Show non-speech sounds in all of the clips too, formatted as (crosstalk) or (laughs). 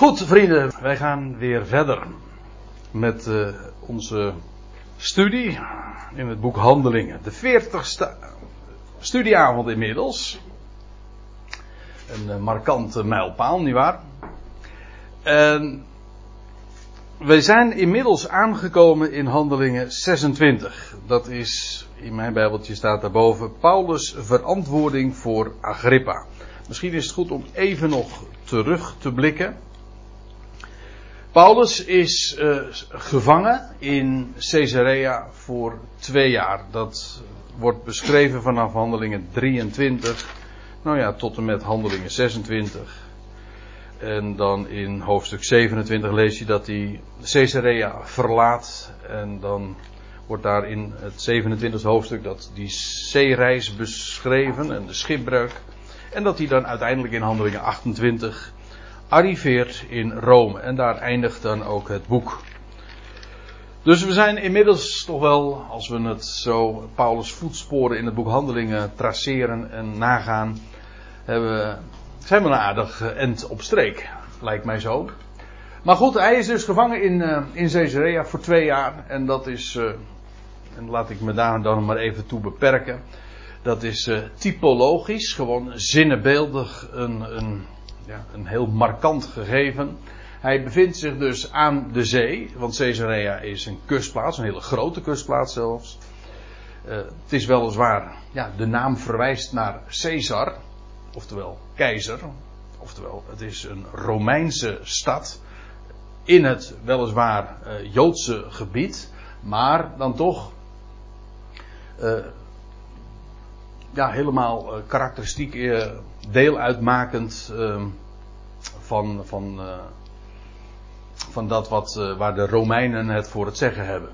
Goed, vrienden, wij gaan weer verder met uh, onze studie in het boek Handelingen. De veertigste studieavond inmiddels. Een uh, markante mijlpaal, nietwaar? En wij zijn inmiddels aangekomen in Handelingen 26. Dat is, in mijn Bijbeltje staat daarboven, Paulus' verantwoording voor Agrippa. Misschien is het goed om even nog terug te blikken. Paulus is uh, gevangen in Caesarea voor twee jaar. Dat wordt beschreven vanaf handelingen 23. Nou ja, tot en met handelingen 26. En dan in hoofdstuk 27 lees je dat hij Caesarea verlaat. En dan wordt daar in het 27e hoofdstuk dat die zeereis beschreven en de schipbreuk. En dat hij dan uiteindelijk in handelingen 28 arriveert in Rome. En daar eindigt dan ook het boek. Dus we zijn inmiddels toch wel, als we het zo Paulus voetsporen in het boek Handelingen traceren en nagaan, hebben, zijn we een aardig end op streek, lijkt mij zo. Maar goed, hij is dus gevangen in, uh, in Caesarea voor twee jaar. En dat is, uh, en laat ik me daar dan maar even toe beperken. Dat is typologisch, gewoon zinnenbeeldig een, een ja, een heel markant gegeven. Hij bevindt zich dus aan de zee, want Caesarea is een kustplaats, een hele grote kustplaats zelfs. Uh, het is weliswaar, ja, de naam verwijst naar Caesar, oftewel keizer, oftewel het is een Romeinse stad in het weliswaar uh, Joodse gebied, maar dan toch uh, ja, helemaal karakteristiek deel uitmakend uh, van, van, uh, van dat wat, uh, waar de Romeinen het voor het zeggen hebben.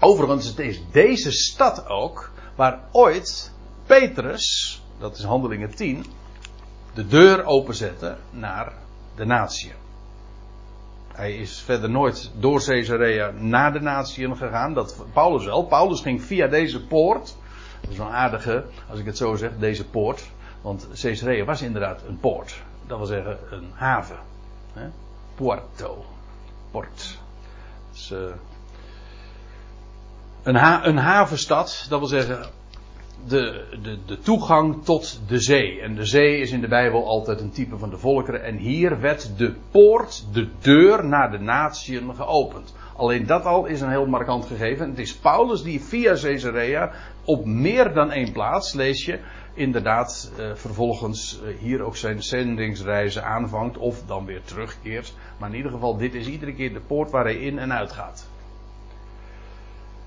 Overigens, het is deze stad ook waar ooit Petrus, dat is handelingen 10, de deur openzette naar de natie. Hij is verder nooit door Caesarea naar de natieën gegaan. Dat Paulus wel. Paulus ging via deze poort. Dat is een aardige, als ik het zo zeg, deze poort. Want Caesarea was inderdaad een poort. Dat wil zeggen een haven. Hè? Porto. Port. Dus, uh, een, een havenstad, dat wil zeggen de, de, de toegang tot de zee. En de zee is in de Bijbel altijd een type van de volkeren. En hier werd de poort, de deur naar de natieën geopend. Alleen dat al is een heel markant gegeven. Het is Paulus die via Caesarea op meer dan één plaats, lees je, inderdaad uh, vervolgens uh, hier ook zijn zendingsreizen aanvangt of dan weer terugkeert. Maar in ieder geval, dit is iedere keer de poort waar hij in en uit gaat.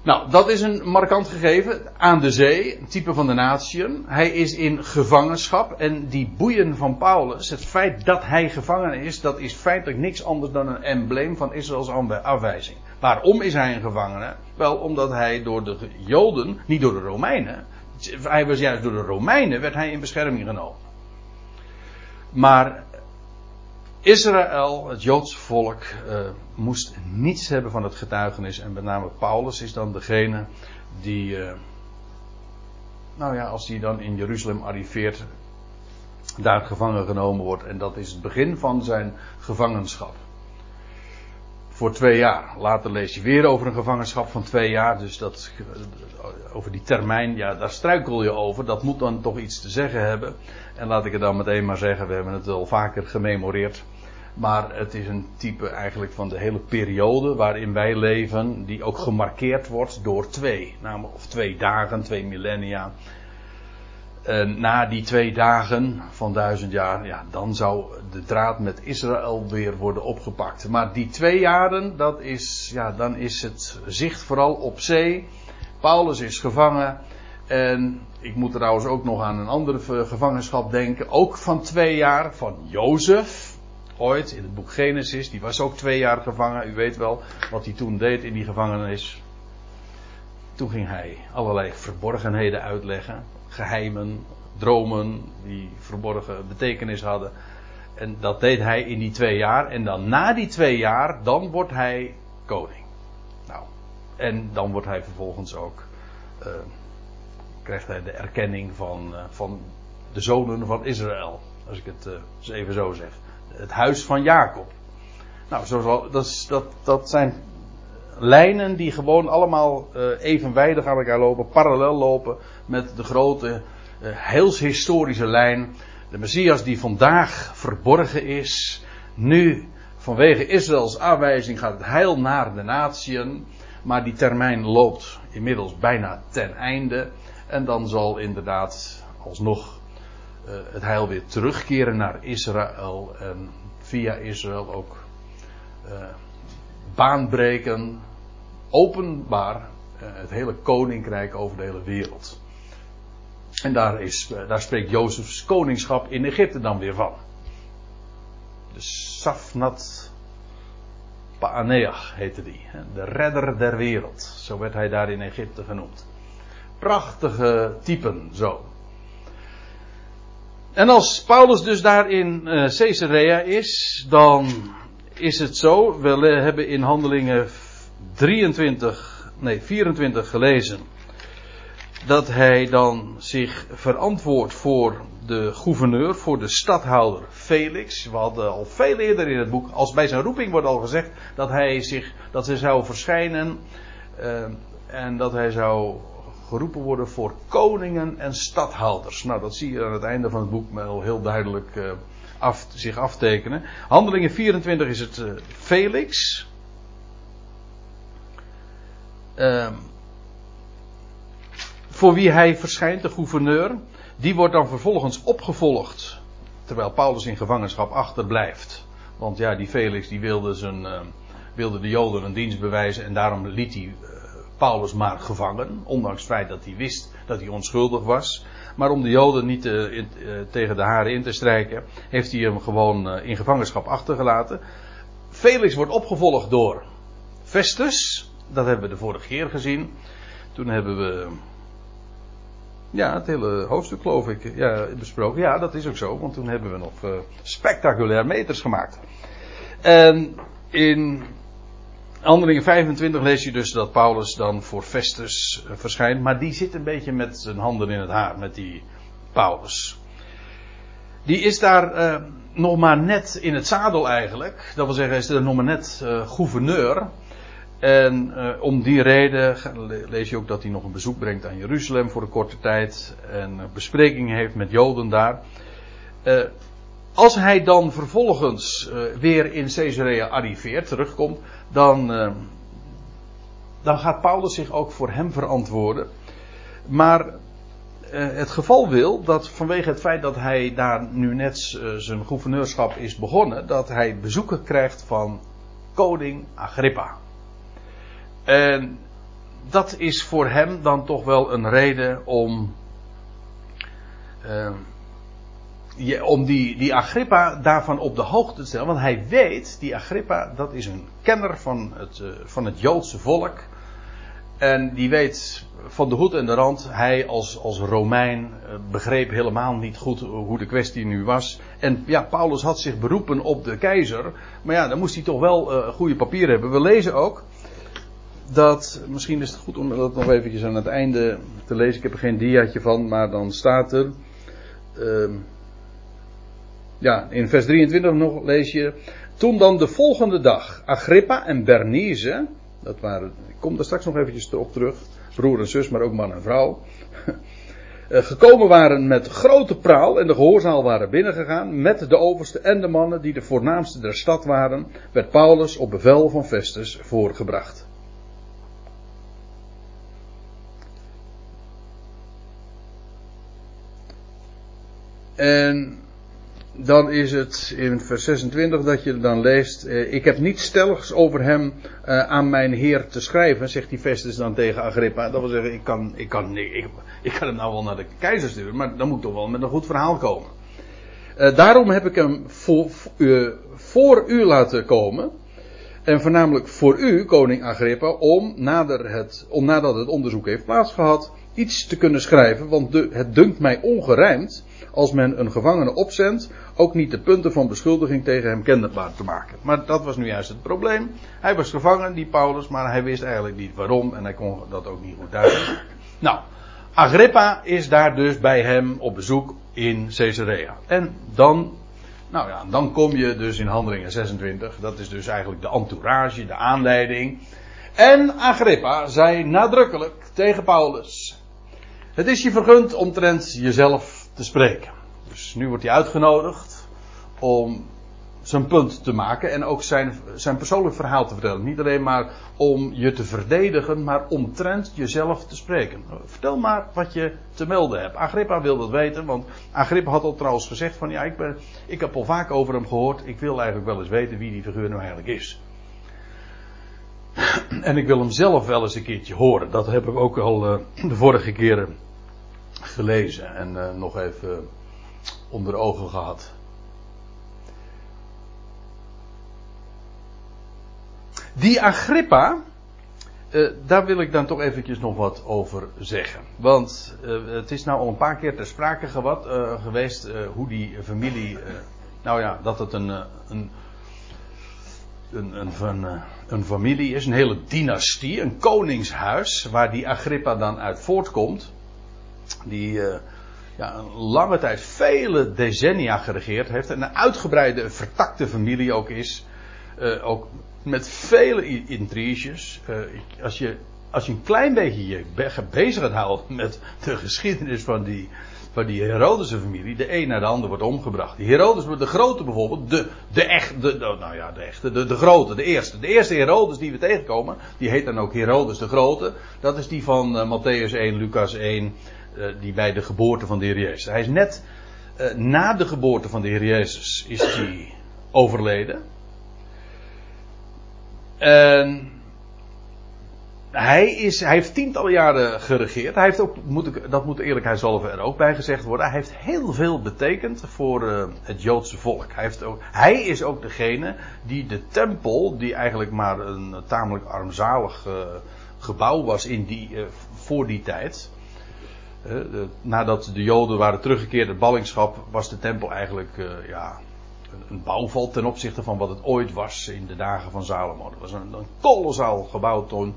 Nou, dat is een markant gegeven aan de zee, een type van de natieën. Hij is in gevangenschap en die boeien van Paulus, het feit dat hij gevangen is, dat is feitelijk niks anders dan een embleem van Israëls afwijzing. Waarom is hij een gevangene? Wel, omdat hij door de Joden, niet door de Romeinen, hij was juist door de Romeinen, werd hij in bescherming genomen. Maar Israël, het Joodse volk, uh, moest niets hebben van het getuigenis. En met name Paulus is dan degene die, uh, nou ja, als hij dan in Jeruzalem arriveert, daar gevangen genomen wordt. En dat is het begin van zijn gevangenschap voor twee jaar. Later lees je weer over een gevangenschap van twee jaar. Dus dat, over die termijn, ja, daar struikel je over. Dat moet dan toch iets te zeggen hebben. En laat ik het dan meteen maar zeggen, we hebben het wel vaker gememoreerd. Maar het is een type eigenlijk van de hele periode waarin wij leven, die ook gemarkeerd wordt door twee. Namelijk, of twee dagen, twee millennia. En na die twee dagen van duizend jaar, ja, dan zou de draad met Israël weer worden opgepakt. Maar die twee jaren, dat is, ja, dan is het zicht vooral op zee. Paulus is gevangen. En ik moet trouwens ook nog aan een andere gevangenschap denken. Ook van twee jaar, van Jozef. Ooit in het boek Genesis, die was ook twee jaar gevangen. U weet wel wat hij toen deed in die gevangenis. Toen ging hij allerlei verborgenheden uitleggen geheimen, dromen die verborgen betekenis hadden. En dat deed hij in die twee jaar. En dan na die twee jaar, dan wordt hij koning. Nou, en dan wordt hij vervolgens ook, uh, krijgt hij de erkenning van, uh, van de zonen van Israël. Als ik het eens even zo zeg. Het huis van Jacob. Nou, dat, dat, dat zijn lijnen die gewoon allemaal uh, evenwijdig aan elkaar lopen, parallel lopen met de grote, uh, heelshistorische lijn. De Messias die vandaag verborgen is, nu vanwege Israëls aanwijzing gaat het heil naar de natieën, maar die termijn loopt inmiddels bijna ten einde. En dan zal inderdaad alsnog het heil weer terugkeren naar Israël en via Israël ook baanbreken, openbaar uh, het hele koninkrijk over de hele wereld. En daar, is, daar spreekt Jozefs koningschap in Egypte dan weer van. De Safnat Paaneach heette die. De redder der wereld. Zo werd hij daar in Egypte genoemd. Prachtige typen zo. En als Paulus dus daar in uh, Caesarea is, dan is het zo. We hebben in handelingen 23, nee 24 gelezen. Dat hij dan zich verantwoordt voor de gouverneur, voor de stadhouder Felix. We hadden al veel eerder in het boek, als bij zijn roeping wordt al gezegd dat hij zich, dat hij zou verschijnen uh, en dat hij zou geroepen worden voor koningen en stadhouders. Nou, dat zie je aan het einde van het boek wel heel duidelijk uh, af, zich aftekenen. Handelingen 24 is het uh, Felix. Uh, voor wie hij verschijnt, de gouverneur, die wordt dan vervolgens opgevolgd. Terwijl Paulus in gevangenschap achterblijft. Want ja, die Felix die wilde, zijn, uh, wilde de Joden een dienst bewijzen en daarom liet hij uh, Paulus maar gevangen. Ondanks het feit dat hij wist dat hij onschuldig was. Maar om de Joden niet uh, in, tegen de haren in te strijken, heeft hij hem gewoon in gevangenschap achtergelaten. Felix wordt opgevolgd door Festus. Dat hebben we de vorige keer gezien. Toen hebben we. Ja, het hele hoofdstuk geloof ik ja, besproken. Ja, dat is ook zo, want toen hebben we nog uh, spectaculair meters gemaakt. En in Handelingen 25 lees je dus dat Paulus dan voor Festus uh, verschijnt. Maar die zit een beetje met zijn handen in het haar, met die Paulus. Die is daar uh, nog maar net in het zadel eigenlijk. Dat wil zeggen, hij is er nog maar net gouverneur. En om die reden lees je ook dat hij nog een bezoek brengt aan Jeruzalem voor een korte tijd. En besprekingen heeft met Joden daar. Als hij dan vervolgens uh, weer in Caesarea arriveert, terugkomt, dan, dan gaat Paulus zich ook voor hem verantwoorden. Maar het geval wil dat vanwege het feit dat hij daar nu net zijn gouverneurschap is begonnen, dat hij bezoeken krijgt van koning Agrippa. En dat is voor hem dan toch wel een reden om. Om die, die Agrippa daarvan op de hoogte te stellen. Want hij weet, die Agrippa, dat is een kenner van het, uh, van het Joodse volk. En die weet van de hoed en de rand, hij als, als Romein uh, begreep helemaal niet goed hoe de kwestie nu was. En ja, Paulus had zich beroepen op de keizer. Maar ja, dan moest hij toch wel uh, goede papieren hebben. We lezen ook dat, misschien is het goed om dat nog eventjes aan het einde te lezen. Ik heb er geen diaatje van, maar dan staat er. Uh, ja, in vers 23 nog lees je. Toen dan de volgende dag Agrippa en Bernice, dat waren, ik kom daar straks nog eventjes op terug, broer en zus, maar ook man en vrouw, (laughs) gekomen waren met grote praal en de gehoorzaal waren binnengegaan met de overste en de mannen die de voornaamste der stad waren, werd Paulus op bevel van Festus voorgebracht. En dan is het in vers 26 dat je dan leest: eh, Ik heb niet stelligs over hem uh, aan mijn Heer te schrijven, zegt die Festus dan tegen Agrippa. Dat wil zeggen, ik kan, ik, kan, ik, ik kan hem nou wel naar de keizer sturen, maar dan moet toch wel met een goed verhaal komen. Uh, daarom heb ik hem voor, voor u laten komen. En voornamelijk voor u, koning Agrippa, om, nader het, om nadat het onderzoek heeft plaatsgehad, iets te kunnen schrijven. Want de, het dunkt mij ongerijmd als men een gevangene opzendt, ook niet de punten van beschuldiging tegen hem kenbaar te maken. Maar dat was nu juist het probleem. Hij was gevangen, die Paulus, maar hij wist eigenlijk niet waarom en hij kon dat ook niet goed duidelijk Nou, Agrippa is daar dus bij hem op bezoek in Caesarea. En dan Nou ja, dan kom je dus in Handelingen 26. Dat is dus eigenlijk de entourage, de aanleiding. En Agrippa zei nadrukkelijk tegen Paulus: Het is je vergund omtrent jezelf te spreken. Dus nu wordt hij uitgenodigd om zijn punt te maken en ook zijn, zijn persoonlijk verhaal te vertellen. Niet alleen maar om je te verdedigen, maar omtrent jezelf te spreken. Vertel maar wat je te melden hebt. Agrippa wil dat weten, want Agrippa had al trouwens gezegd van ja, ik, ben, ik heb al vaak over hem gehoord. Ik wil eigenlijk wel eens weten wie die figuur nou eigenlijk is. En ik wil hem zelf wel eens een keertje horen. Dat heb ik ook al uh, de vorige keren gelezen en uh, nog even onder ogen gehad. Die Agrippa, uh, daar wil ik dan toch eventjes nog wat over zeggen. Want uh, het is nou al een paar keer ter sprake geweest hoe die familie, nou ja, dat het een, een, een, een, een, familie is, een hele dynastie, een koningshuis, waar die Agrippa dan uit voortkomt. Die ja, een lange tijd, vele decennia geregeerd heeft en een uitgebreide, vertakte familie ook is. ook met vele intriges. Uh, als, je, als je een klein beetje je bezig gaat houden met de geschiedenis van die, van die Herodese familie, de een naar de ander wordt omgebracht. Die Herodes, de grote bijvoorbeeld, de, de echte, nou ja, de echte, de, de grote, de eerste. De eerste Herodes die we tegenkomen, die heet dan ook Herodes de Grote. Dat is die van uh, Matthäus 1, Lucas 1, uh, die bij de geboorte van de Heer Jezus. Hij is net na de geboorte van de Heer Jezus is hij overleden. En hij, is, hij heeft tientallen jaren geregeerd. Hij heeft ook, moet ik, dat moet eerlijkheidshalve er ook bij gezegd worden. Hij heeft heel veel betekend voor uh, het Joodse volk. Hij, heeft ook, hij is ook degene die de tempel, die eigenlijk maar een tamelijk armzalig gebouw was in die, voor die tijd. Nadat de Joden waren teruggekeerd, het ballingschap, was de tempel eigenlijk ja, een bouwval ten opzichte van wat het ooit was in de dagen van Salomo. Dat was een, een kolossaal gebouw toen.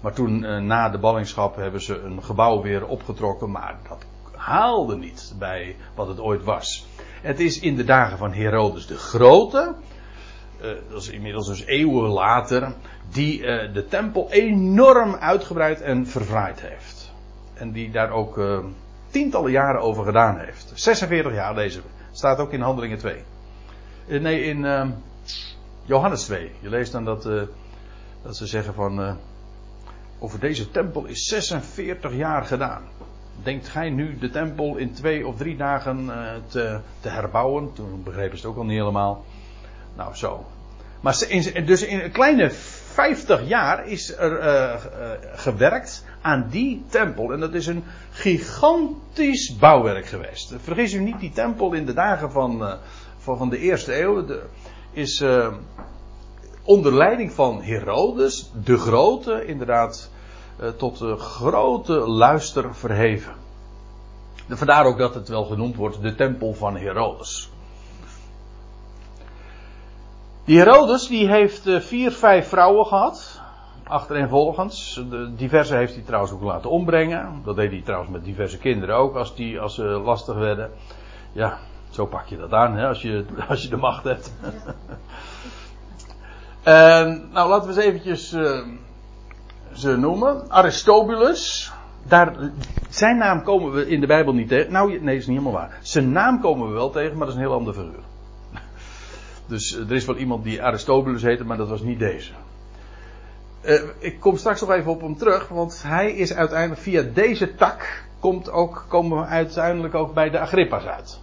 Maar toen eh, na de ballingschap hebben ze een gebouw weer opgetrokken. Maar dat haalde niet bij wat het ooit was. Het is in de dagen van Herodes de Grote. Uh, dat is inmiddels dus eeuwen later. Die de tempel enorm uitgebreid en verfraaid heeft. En die daar ook uh, tientallen jaren over gedaan heeft. 46 jaar deze. Staat ook in Handelingen 2. Eh, nee, in uh, Johannes 2. Je leest dan dat, uh, dat ze zeggen van. Over deze tempel is 46 jaar gedaan. Denkt gij nu de tempel in twee of drie dagen te, te, herbouwen? Toen begrepen ze het ook al niet helemaal. Nou, zo. Maar dus in een kleine 50 jaar is er gewerkt aan die tempel. En dat is een gigantisch bouwwerk geweest. Vergis u niet, die tempel in de dagen van van, van de eerste eeuw is onder leiding van Herodes de Grote inderdaad tot de grote luister verheven. Vandaar ook dat het wel genoemd wordt de tempel van Herodes. Die Herodes die heeft uh, vier, vijf vrouwen gehad. Achtereenvolgens. De diverse heeft hij trouwens ook laten ombrengen. Dat deed hij trouwens met diverse kinderen ook als, die, als ze lastig werden. Ja, zo pak je dat aan, hè, als, je, (laughs) als je de macht hebt. (laughs) en, nou, laten we eens eventjes uh, ze noemen. Aristobulus. Daar, zijn naam komen we in de Bijbel niet tegen. Nou, nee, is niet helemaal waar. Zijn naam komen we wel tegen, maar dat is een heel ander figuur. Dus uh, er is wel iemand die Aristobulus heette, maar dat was niet deze. Uh, ik kom straks nog even op hem terug, want hij is uiteindelijk via deze tak komt ook, komen we uiteindelijk ook bij de Agrippa's uit.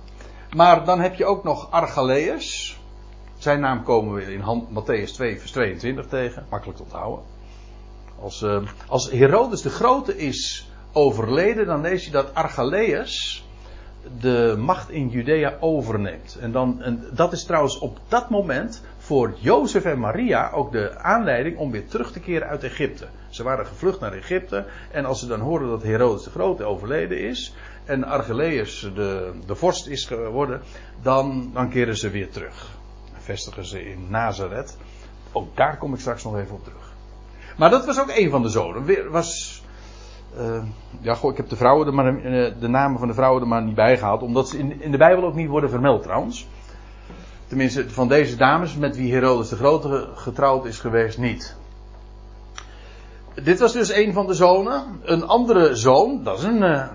Maar dan heb je ook nog Archelaeus. Zijn naam komen we in Matthäus 2, vers 22 tegen. Makkelijk te onthouden. Als, uh, als Herodes de Grote is overleden, dan lees je dat Archelaeus de macht in Judea overneemt. En, dan, en dat is trouwens op dat moment voor Jozef en Maria ook de aanleiding om weer terug te keren uit Egypte. Ze waren gevlucht naar Egypte en als ze dan horen dat Herodes de Grote overleden is, en Archelaeus de, de vorst is geworden, dan, dan keren ze weer terug. Vestigen ze in Nazareth. Ook daar kom ik straks nog even op terug. Maar dat was ook een van de zonen. Was, uh, ja, goh, ik heb de, vrouwen maar, uh, de namen van de vrouwen er maar niet bij gehaald, omdat ze in, in de Bijbel ook niet worden vermeld trouwens. Tenminste, van deze dames met wie Herodes de Grote getrouwd is geweest, niet. Dit was dus een van de zonen. Een andere zoon, dat is een, eh,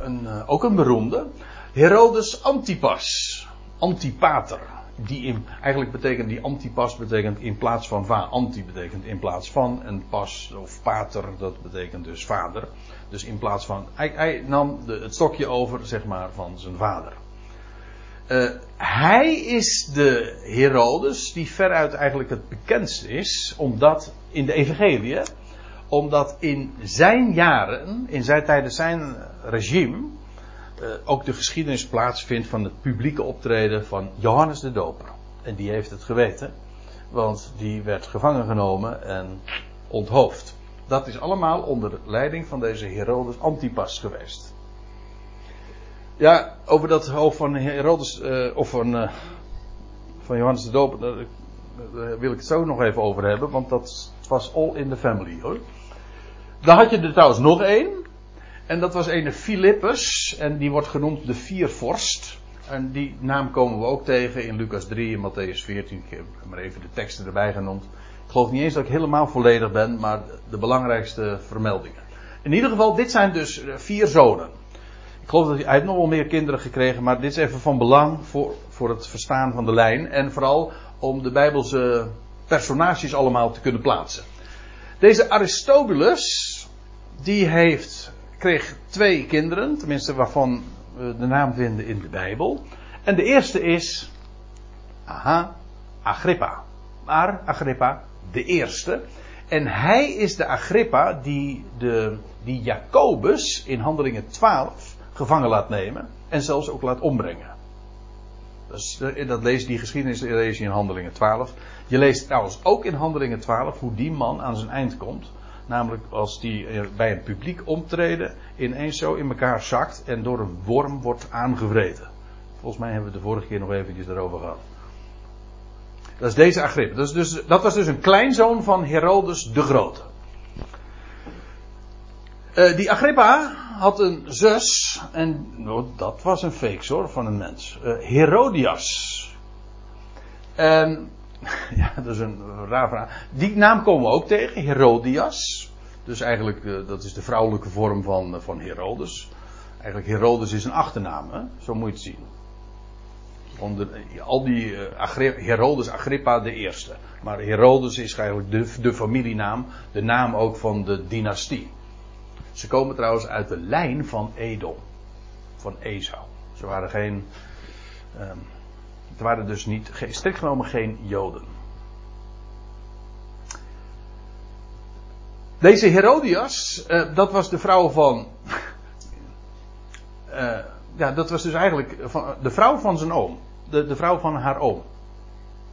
een, eh, ook een beroemde. Herodes Antipas. Antipater. Die eigenlijk betekent die antipas betekent in plaats van va. Anti betekent in plaats van. En pas of pater, dat betekent dus vader. Dus in plaats van. Hij, hij nam de, het stokje over, zeg maar, van zijn vader. Uh, hij is de Herodes die veruit eigenlijk het bekendst is, omdat in de Evangelie, omdat in zijn jaren, in zijn tijdens zijn regime, ook de geschiedenis plaatsvindt van het publieke optreden van Johannes de Doper. En die heeft het geweten, want die werd gevangen genomen en onthoofd. Dat is allemaal onder leiding van deze Herodes Antipas geweest. Ja, over dat hoofd van Herodes, uh, of van, uh, van Johannes de Doper, daar, daar, wil ik het zo nog even over hebben, want dat was all in the family hoor. Daar had je er trouwens nog één, en dat was een Philippus, en die wordt genoemd de Viervorst. En die naam komen we ook tegen in Lucas 3 en Matthäus 14. Ik heb maar even de teksten erbij genoemd. Ik geloof niet eens dat ik helemaal volledig ben, maar de belangrijkste vermeldingen. In ieder geval, dit zijn dus vier zonen. Ik geloof dat hij, hij nog wel meer kinderen gekregen, maar dit is even van belang voor, voor het verstaan van de lijn. En vooral om de Bijbelse personages allemaal te kunnen plaatsen. Deze Aristobulus, die heeft, kreeg twee kinderen, tenminste waarvan we de naam vinden in de Bijbel. En de eerste is, aha, Agrippa. Maar Agrippa, de eerste. En hij is de Agrippa die, de, die Jacobus in Handelingen 12 gevangen laat nemen en zelfs ook laat ombrengen. Dus dat lees die geschiedenis lees je in Handelingen 12. Je leest trouwens ook in Handelingen 12 hoe die man aan zijn eind komt. Namelijk als die bij een publiek optreden ineens zo in elkaar zakt en door een worm wordt aangevreten. Volgens mij hebben we de vorige keer nog eventjes erover gehad. Dat is deze Agrippa. Dat, dus, dat was dus een kleinzoon van Herodes de Grote. Uh, die Agrippa had een zus, en nou, dat was een fake hoor, van een mens. Uh, Herodias. En, (laughs) ja, dat is een raar vraag. Die naam komen we ook tegen, Herodias. Dus eigenlijk, uh, dat is de vrouwelijke vorm van, van Herodes. Eigenlijk Herodes is een achternaam, zo moet je het zien. Onder, al die Herodes Agrippa de eerste. Maar Herodes is eigenlijk de, de familienaam, de naam ook van de dynastie. Ze komen trouwens uit de lijn van Edom. Van Esau. Ze waren geen. Um, het waren dus niet, strikt genomen geen Joden. Deze Herodias, uh, dat was de vrouw van. Uh, (laughs) ja, dat was dus eigenlijk van, de vrouw van zijn oom. De, de vrouw van haar oom.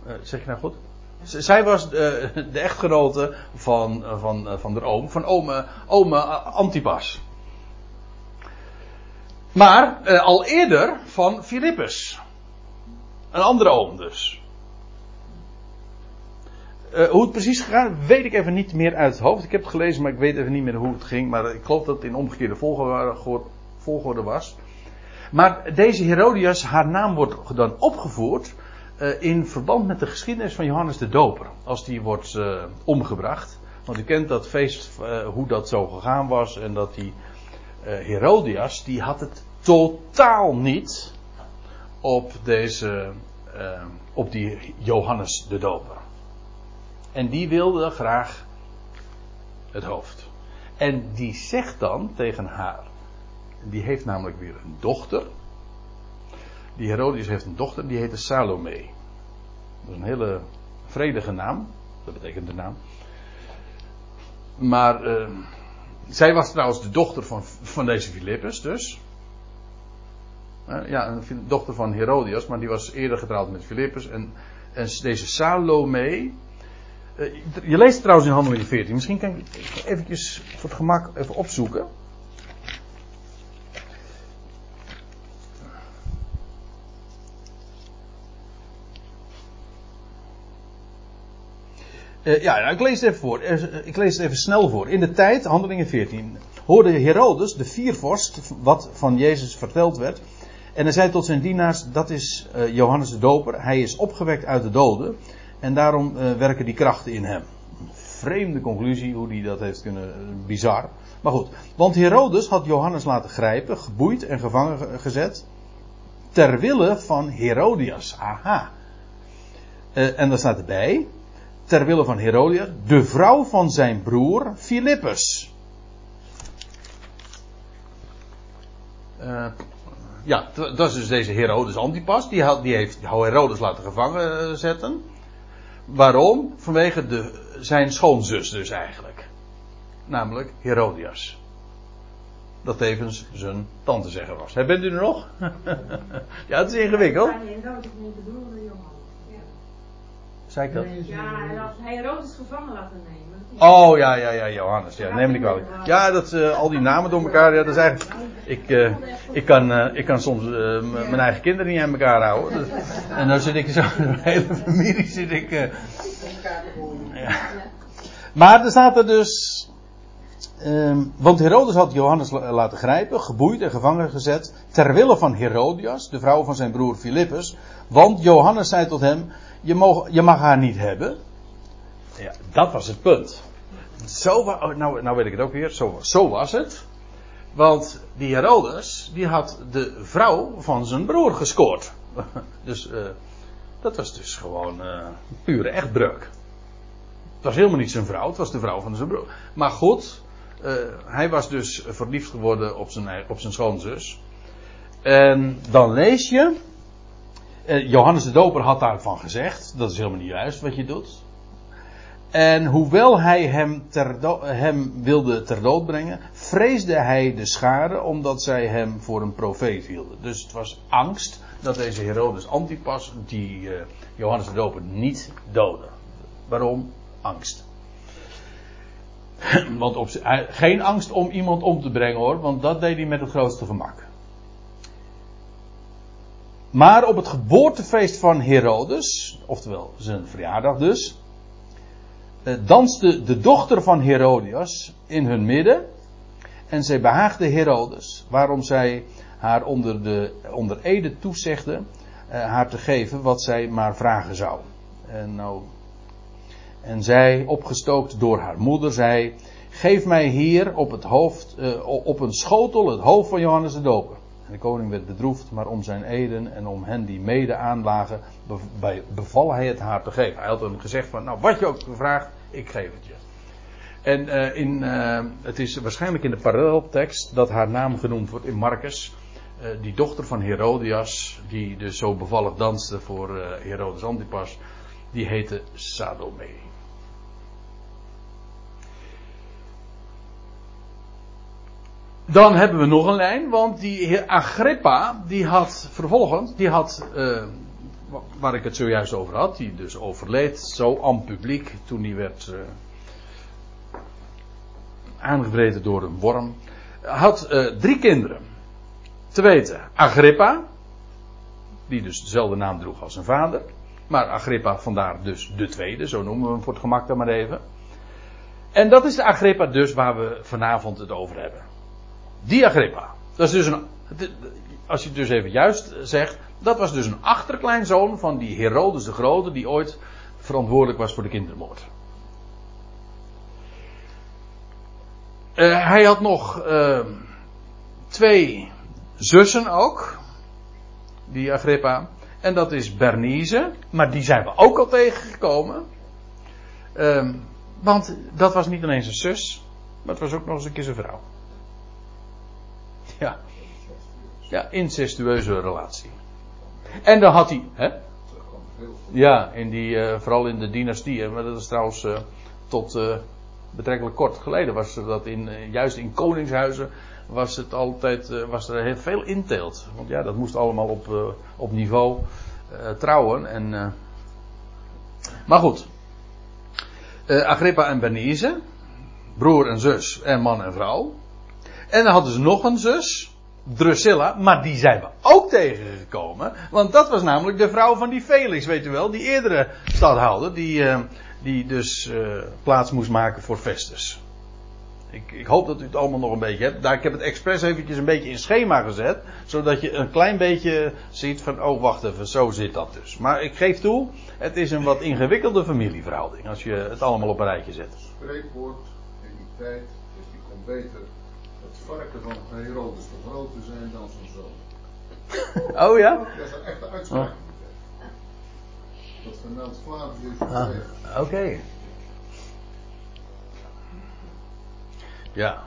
Uh, zeg je nou goed? Zij was de, (laughs) de echtgenote van, van, van de oom, van ome, ome Antipas. Maar eh, al eerder van Filippus. Een andere oom dus. Uh, hoe het precies gegaan, weet ik even niet meer uit het hoofd. Ik heb het gelezen, maar ik weet even niet meer hoe het ging. Maar ik geloof dat het in omgekeerde volgorde, was. Maar deze Herodias, haar naam wordt dan opgevoerd uh, in verband met de geschiedenis van Johannes de Doper. Als die wordt uh, omgebracht. Want u kent dat feest, hoe dat zo gegaan was. En dat die Herodias, die had het totaal niet op deze, op die Johannes de Doper. En die wilde graag het hoofd. En die zegt dan tegen haar. Die heeft namelijk weer een dochter. Die Herodias heeft een dochter, die heette Salome. Dat is een hele vredige naam. Dat betekent de naam. Maar uh, zij was trouwens de dochter van, van deze Filippus, dus. Uh, ja, een dochter van Herodias, maar die was eerder getrouwd met Filippus. En, en deze Salome. Uh, je leest trouwens in Handelingen 14. Misschien kan ik eventjes voor het gemak even opzoeken. Uh, ja, nou, ik lees het even voor. Ik lees het even snel voor. In de tijd, handelingen 14, hoorde Herodes, de viervorst, wat van Jezus verteld werd. En hij zei tot zijn dienaars, dat is uh, Johannes de Doper. Hij is opgewekt uit de doden. En daarom uh, werken die krachten in hem. Vreemde conclusie hoe hij dat heeft kunnen. bizar. Maar goed. Want Herodes had Johannes laten grijpen, geboeid en gevangen gezet. Ter wille van Herodias. Aha. En daar staat erbij. Ter wille van Herodias. De vrouw van zijn broer Filippus. Uh, ja, dat is dus deze Herodes Antipas. Die, had, die heeft Herodes laten gevangen eh, zetten. Waarom? Vanwege de, zijn schoonzus dus eigenlijk. Namelijk Herodias. Dat tevens zijn tante zeggen was. bent u er nog? (laughs) ja, het is ingewikkeld. Ja, Herodes niet bedoelde Johan. Zei ik dat? Ja, hij had Herodes gevangen laten nemen. Oh ja, ja, ja, Johannes. Ja, neem ik wel. Ja, dat, uh, al die namen door elkaar. Ja, dat is eigenlijk. Ik, uh, ik, kan, uh, ik kan soms mijn eigen kinderen niet aan elkaar houden. Dus, en dan zit ik zo. (laughs) De hele familie zit ik. Maar er staat er dus. Um, want Herodes had Johannes laten grijpen, geboeid en gevangen gezet. Ter wille van Herodias, de vrouw van zijn broer Filippus. Want Johannes zei tot hem: Je, mag, je mag haar niet hebben. Ja, dat was het punt. Zo, oh, nou, nou weet ik het ook weer. Zo, zo was het. Want die Herodes, die had de vrouw van zijn broer gescoord. (laughs) Dus uh, dat was dus gewoon uh, pure echtbreuk. Het was helemaal niet zijn vrouw, het was de vrouw van zijn broer. Maar goed, uh, hij was dus verliefd geworden op zijn, op zijn schoonzus. En dan lees je. Johannes de Doper had daarvan gezegd: dat is helemaal niet juist wat je doet. En hoewel hij hem, ter hem wilde ter dood brengen, vreesde hij de schade omdat zij hem voor een profeet hielden. Dus het was angst dat deze Herodes Antipas die uh, Johannes de Doper niet doodde. Waarom? Angst. (clears throat) Want op, geen angst om iemand om te brengen hoor, want dat deed hij met het grootste gemak. Maar op het geboortefeest van Herodes, oftewel zijn verjaardag dus, eh, danste de dochter van Herodias in hun midden. En zij behaagde Herodes, waarom zij haar onder, de, onder ede toezegde uh, haar te geven wat zij maar vragen zou. En, nou, en zij, opgestookt door haar moeder, zei: Geef mij hier op, het hoofd, op een schotel het hoofd van Johannes de Doper. En de koning werd bedroefd, maar om zijn eden en om hen die mede aanlagen, beval hij het haar te geven. Hij had hem gezegd van, nou wat je ook vraagt, ik geef het je. En uh, in, uh, het is waarschijnlijk in de paralleltekst dat haar naam genoemd wordt in Marcus. Uh, die dochter van Herodias, die dus zo bevallig danste voor Herodes Antipas, die heette Salome. Dan hebben we nog een lijn, want die Agrippa, die had vervolgens, die had, uh, waar ik het zojuist over had, die dus overleed, zo aan publiek, toen die werd uh, door een worm, had uh, drie kinderen. Te weten, Agrippa, die dus dezelfde naam droeg als zijn vader, maar Agrippa vandaar dus de tweede, zo noemen we hem voor het gemak dan maar even. En dat is de Agrippa dus waar we vanavond het over hebben. Die Agrippa. Dat is dus een, als je het dus even juist zegt, dat was dus een achterkleinzoon van die Herodes de Grote, die ooit verantwoordelijk was voor de kindermoord. Uh, hij had nog uh, twee zussen ook, die Agrippa. En dat is Bernice, maar die zijn we ook al tegengekomen. Uh, want dat was niet alleen zijn zus, maar het was ook nog eens een keer zijn vrouw. Ja. Ja, incestueuze relatie. En dan had hij. Hè? Ja, in die, uh, vooral in de dynastie. Maar dat is trouwens uh, tot uh, betrekkelijk kort geleden. Was dat in, juist in koningshuizen. Was het altijd. was er heel veel inteelt. Want ja, dat moest allemaal op, op niveau trouwen. En, maar goed. Agrippa en Bernice. Broer en zus en man en vrouw. En dan hadden ze nog een zus, Drusilla, maar die zijn we ook tegengekomen. Want dat was namelijk de vrouw van die Felix, weet u wel, die eerdere stadhouder, die, uh, die dus uh, plaats moest maken voor Festus. Ik, ik, hoop dat u het allemaal nog een beetje hebt. Daar, ik heb het expres eventjes een beetje in schema gezet. Zodat je een klein beetje ziet van, oh wacht even, zo zit dat dus. Maar ik geef toe, het is een wat ingewikkelde familieverhouding. Als je het allemaal op een rijtje zet. Spreekwoord in die tijd, dus die kon beter varken van Herodes te groter zijn dan zijn zoon. (laughs) Oh ja? Dat is een echte uitspraak. tijd. Dat vermeldt Flavius Ah. Oké. Ja.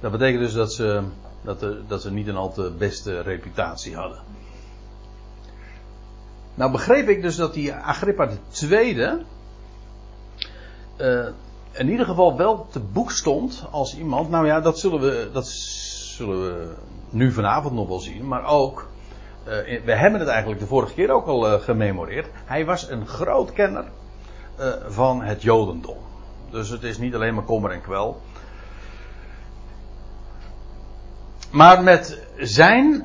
Dat betekent dus dat ze, dat, de, dat ze niet een al te beste reputatie hadden. Nou begreep ik dus dat die Agrippa de tweede eh, in ieder geval wel te boek stond als iemand. Nou ja, dat zullen we, dat zullen we nu vanavond nog wel zien, maar ook. eh, we hebben het eigenlijk de vorige keer ook al eh, gememoreerd. Hij was een groot kenner eh, van het Jodendom. Dus het is niet alleen maar kommer en kwel. Maar met zijn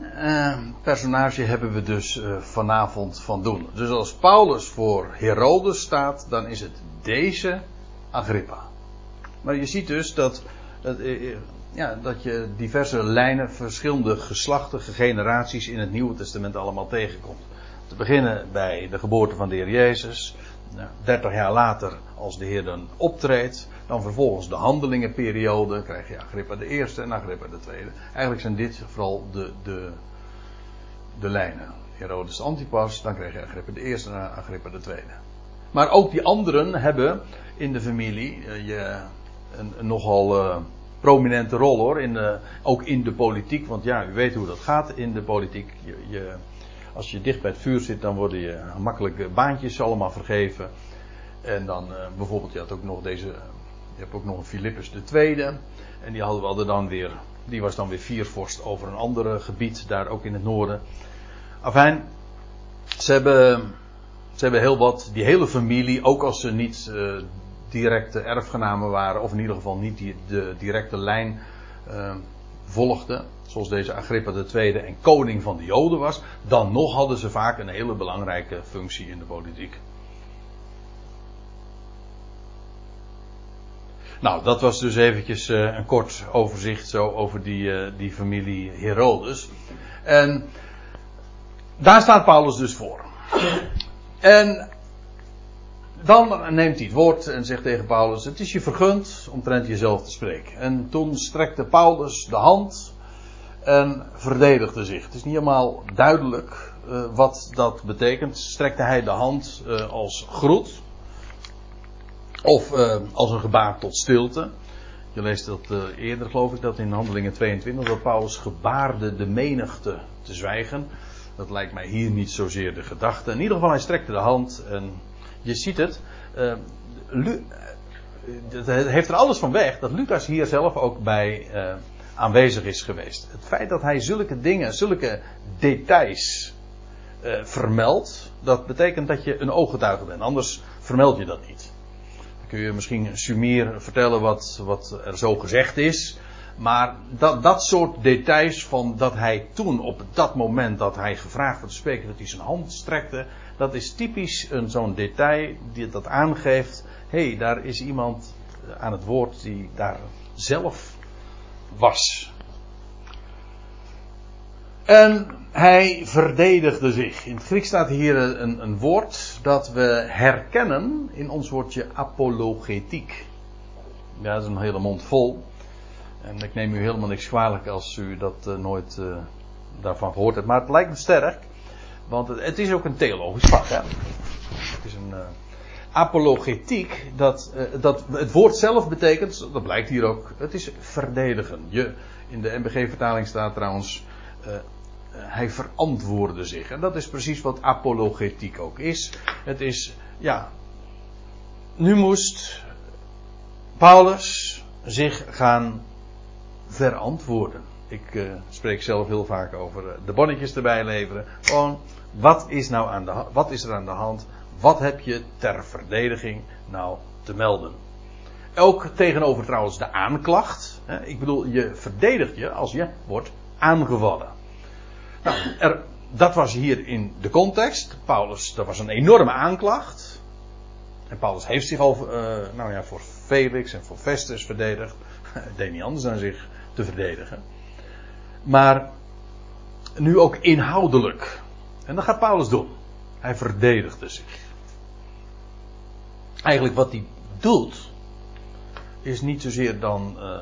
personage hebben we dus vanavond van doen. Dus als Paulus voor Herodes staat, dan is het deze Agrippa. Maar je ziet dus dat, dat, eh, eh, ja, dat je diverse lijnen, verschillende geslachten, generaties in het Nieuwe Testament allemaal tegenkomt. Te beginnen bij de geboorte van de Heer Jezus. Nou, 30 jaar later, als de Heer dan optreedt, dan vervolgens de handelingenperiode, krijg je Agrippa de eerste en Agrippa de tweede. Eigenlijk zijn dit vooral de, de, de lijnen. Herodes Antipas, dan krijg je Agrippa de eerste en Agrippa de tweede. Maar ook die anderen hebben in de familie eh, je, een, nogal eh, prominente rol hoor. In de, ook in de politiek, want ja, u weet hoe dat gaat in de politiek. Je, als je dicht bij het vuur zit, dan worden je makkelijk baantjes allemaal vergeven. En dan eh, bijvoorbeeld, je had ook nog deze, je hebt ook nog een Philippus Tweede. En die hadden we dan weer, die was dan weer viervorst over een ander gebied, daar ook in het noorden. Afijn, ze hebben, ze hebben heel wat, die hele familie, ook als ze niet uh, directe erfgenamen waren, of in ieder geval niet die, de directe lijn uh, volgden, zoals deze Agrippa II en koning van de Joden was, dan nog hadden ze vaak een hele belangrijke functie in de politiek. Nou, dat was dus eventjes uh, een kort overzicht zo over die, uh, die familie Herodes. En daar staat Paulus dus voor. En dan neemt hij het woord en zegt tegen Paulus: Het is je vergund omtrent jezelf te spreken. En toen strekte Paulus de hand en verdedigde zich. Het is niet helemaal duidelijk uh, wat dat betekent. Strekte hij de hand uh, als groet? Of uh, als een gebaar tot stilte? Je leest dat eerder, geloof ik, dat in Handelingen 22, dat Paulus gebaarde de menigte te zwijgen. Dat lijkt mij hier niet zozeer de gedachte. In ieder geval, hij strekte de hand en je ziet het. Uh, Lu het heeft er alles van weg dat Lucas hier zelf ook bij uh, aanwezig is geweest. Het feit dat hij zulke dingen, zulke details uh, vermeldt, dat betekent dat je een ooggetuige bent. Anders vermeld je dat niet. Dan kun je misschien sumier vertellen wat, wat er zo gezegd is. Maar dat, dat soort details van dat hij toen op dat moment dat hij gevraagd werd te spreken, dat hij zijn hand strekte, dat is typisch zo'n detail die dat aangeeft. Hé, hey, daar is iemand aan het woord die daar zelf was. En hij verdedigde zich. In het Grieks staat hier een, een woord dat we herkennen in ons woordje apologetiek. Ja, dat is een hele mond vol. En ik neem u helemaal niks kwalijk als u dat uh, nooit uh, daarvan gehoord hebt. Maar het lijkt me sterk. Want het, het is ook een theologisch vak. Hè? Het is een uh, apologetiek. Dat, dat het woord zelf betekent, dat blijkt hier ook, het is verdedigen. Je, in de MBG-vertaling staat trouwens, hij verantwoordde zich. En dat is precies wat apologetiek ook is. Het is, ja, nu moest Paulus zich gaan verantwoorden. Ik uh, spreek zelf heel vaak over uh, de bonnetjes erbij leveren. Gewoon, wat is, nou aan de, wat is er aan de hand? Wat heb je ter verdediging nou te melden? Ook tegenover trouwens de aanklacht. Hè? Ik bedoel, je verdedigt je als je wordt aangevallen. Nou, er, dat was hier in de context. Paulus, dat was een enorme aanklacht. En Paulus heeft zich al uh, nou ja, voor Felix en voor Festus verdedigd. (laughs) Deed niet anders dan zich te verdedigen. Maar nu ook inhoudelijk. En dat gaat Paulus doen. Hij verdedigde zich. Eigenlijk wat hij doet, is niet zozeer dan uh,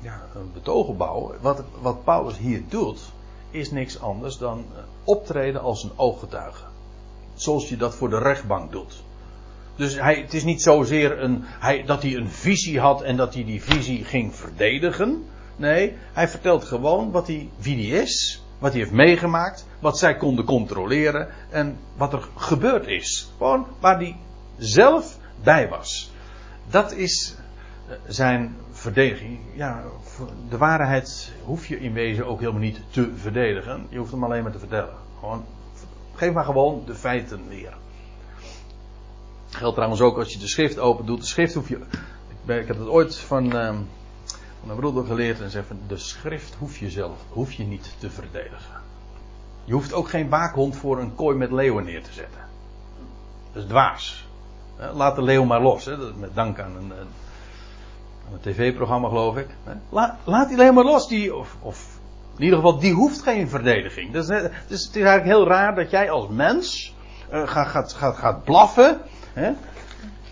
ja, een betogen bouwen. Wat, wat Paulus hier doet, is niks anders dan optreden als een ooggetuige. Zoals je dat voor de rechtbank doet. Dus hij, het is niet zozeer een, hij, dat hij een visie had en dat hij die visie ging verdedigen. Nee, hij vertelt gewoon wat hij, wie hij is, wat hij heeft meegemaakt, wat zij konden controleren en wat er gebeurd is. Gewoon waar hij zelf bij was. Dat is eh, zijn verdediging. Ja, de waarheid hoef je in wezen ook helemaal niet te verdedigen. Je hoeft hem alleen maar te vertellen. Gewoon, geef maar gewoon de feiten weer. Geldt trouwens ook als je de schrift open doet. De schrift hoef je. Ik, heb het ooit van, uh, van een broeder geleerd en zei van de schrift hoef je zelf, hoef je niet te verdedigen. Je hoeft ook geen waakhond voor een kooi met leeuwen neer te zetten. Dat is dwaas. Laat de leeuw maar los. Hè? Met dank aan een, een tv-programma geloof ik. Laat, laat die leeuw maar los. Die, of, of in ieder geval, die hoeft geen verdediging. Dus, dus het is eigenlijk heel raar dat jij als mens uh, gaat, gaat, gaat, gaat blaffen. Hè?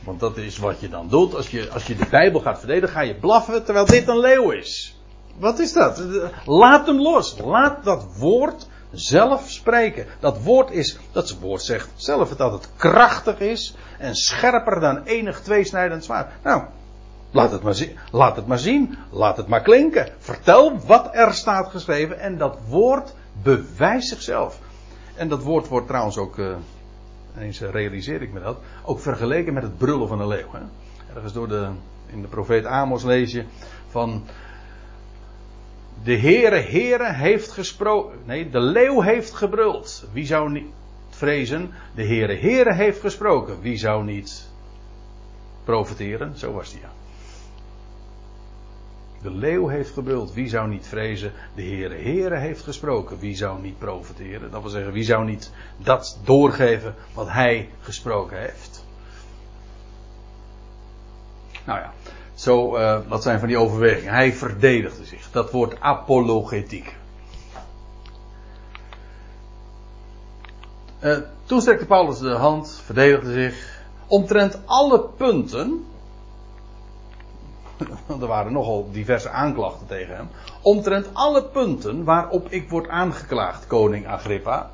Want dat is wat je dan doet. Als je, als je de Bijbel gaat verdedigen, ga je blaffen terwijl dit een leeuw is. Wat is dat? Laat hem los. Laat dat woord zelf spreken. Dat woord is, dat woord zegt zelf dat het krachtig is en scherper dan enig tweesnijdend zwaard. Nou, laat het, maar zien, laat het maar zien, laat het maar klinken. Vertel wat er staat geschreven en dat woord bewijst zichzelf. En dat woord wordt trouwens ook, uh, eens realiseer ik me dat, ook vergeleken met het brullen van een leeuw. Hè? Ergens door de, in de profeet Amos lees je van de Heere, Heere heeft gesproken. Nee, de leeuw heeft gebruld. Wie zou niet vrezen? De Heere, Heere heeft gesproken. Wie zou niet profiteren? Zo was die ja. De leeuw heeft gebruld. Wie zou niet vrezen? De Heere, Heere heeft gesproken. Wie zou niet profiteren? Dat wil zeggen, wie zou niet dat doorgeven wat hij gesproken heeft? Nou ja. Zo, uh, dat zijn van die overwegingen. Hij verdedigde zich. Dat wordt apologetiek. Uh, toen strekte Paulus de hand, verdedigde zich. Omtrent alle punten. (laughs) er waren nogal diverse aanklachten tegen hem. Omtrent alle punten waarop ik word aangeklaagd, koning Agrippa.